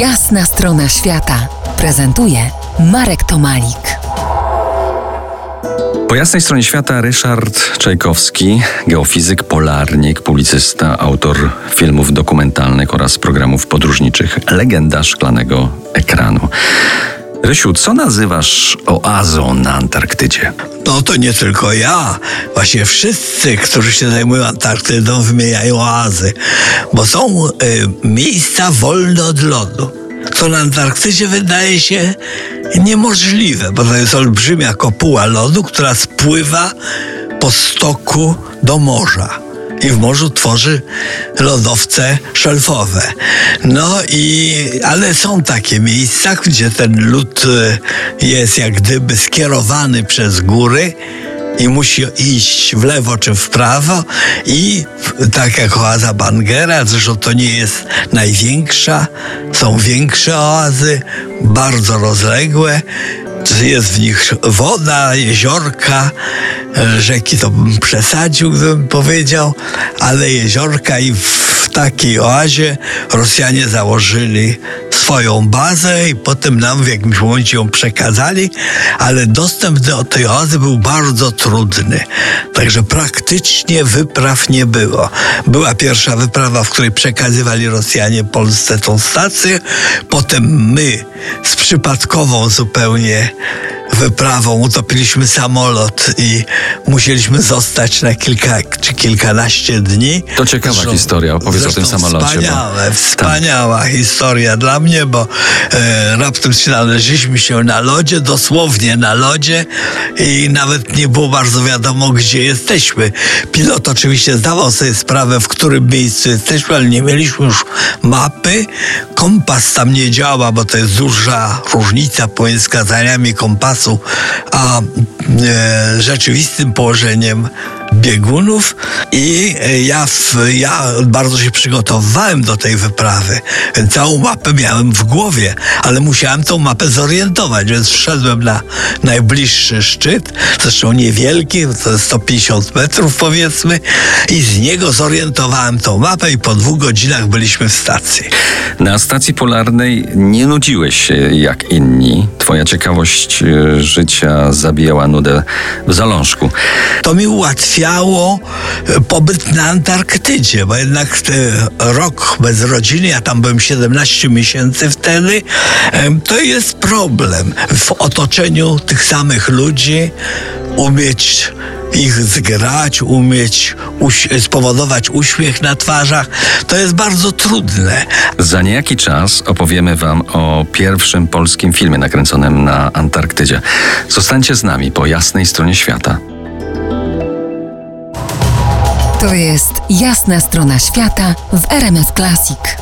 Jasna strona świata prezentuje Marek Tomalik. Po jasnej stronie świata Ryszard Czajkowski, geofizyk, polarnik, publicysta, autor filmów dokumentalnych oraz programów podróżniczych, legenda szklanego ekranu. Rysiu, co nazywasz oazą na Antarktydzie? No to nie tylko ja. Właśnie wszyscy, którzy się zajmują Antarktydą, wymieniają oazy, bo są y, miejsca wolne od lodu. Co na Antarktydzie wydaje się niemożliwe, bo to jest olbrzymia kopuła lodu, która spływa po stoku do morza i w morzu tworzy lodowce szelfowe. No i, ale są takie miejsca, gdzie ten lód e, jest jak gdyby skierowany przez góry i musi iść w lewo czy w prawo i tak jak oaza Bangera, zresztą to nie jest największa, są większe oazy, bardzo rozległe, jest w nich woda, jeziorka, e, rzeki to bym przesadził, gdybym powiedział, ale jeziorka i w takiej oazie Rosjanie założyli swoją bazę i potem nam w jakimś momencie ją przekazali, ale dostęp do tej oazy był bardzo trudny. Także praktycznie wypraw nie było. Była pierwsza wyprawa, w której przekazywali Rosjanie Polsce tą stację, potem my z przypadkową zupełnie wyprawą utopiliśmy samolot i musieliśmy zostać na kilka czy kilkanaście dni. To ciekawa zresztą, historia, opowiedz o tym samolocie. Wspaniałe, bo... wspaniała tak. historia dla mnie, bo e, raptem znaleźliśmy się na lodzie, dosłownie na lodzie i nawet nie było bardzo wiadomo, gdzie jesteśmy. Pilot oczywiście zdawał sobie sprawę, w którym miejscu jesteśmy, ale nie mieliśmy już mapy. Kompas tam nie działa, bo to jest duża różnica pomiędzy wskazaniami kompasu So a e, rzeczywistym położeniem biegunów i e, ja, w, ja bardzo się przygotowywałem do tej wyprawy. Całą mapę miałem w głowie, ale musiałem tą mapę zorientować, więc wszedłem na najbliższy szczyt, zresztą niewielki, to jest 150 metrów powiedzmy i z niego zorientowałem tą mapę i po dwóch godzinach byliśmy w stacji. Na stacji polarnej nie nudziłeś się jak inni. Twoja ciekawość e, zabijała nudę w zalążku. To mi ułatwiało e, pobyt na Antarktydzie, bo jednak rok bez rodziny, ja tam byłem 17 miesięcy wtedy, to jest problem w otoczeniu tych samych ludzi umieć ich zgrać, umieć uś spowodować uśmiech na twarzach, to jest bardzo trudne. Za niejaki czas opowiemy Wam o pierwszym polskim filmie nakręconym na Antarktydzie. Zostańcie z nami po jasnej stronie świata. To jest jasna strona świata w RMS Classic.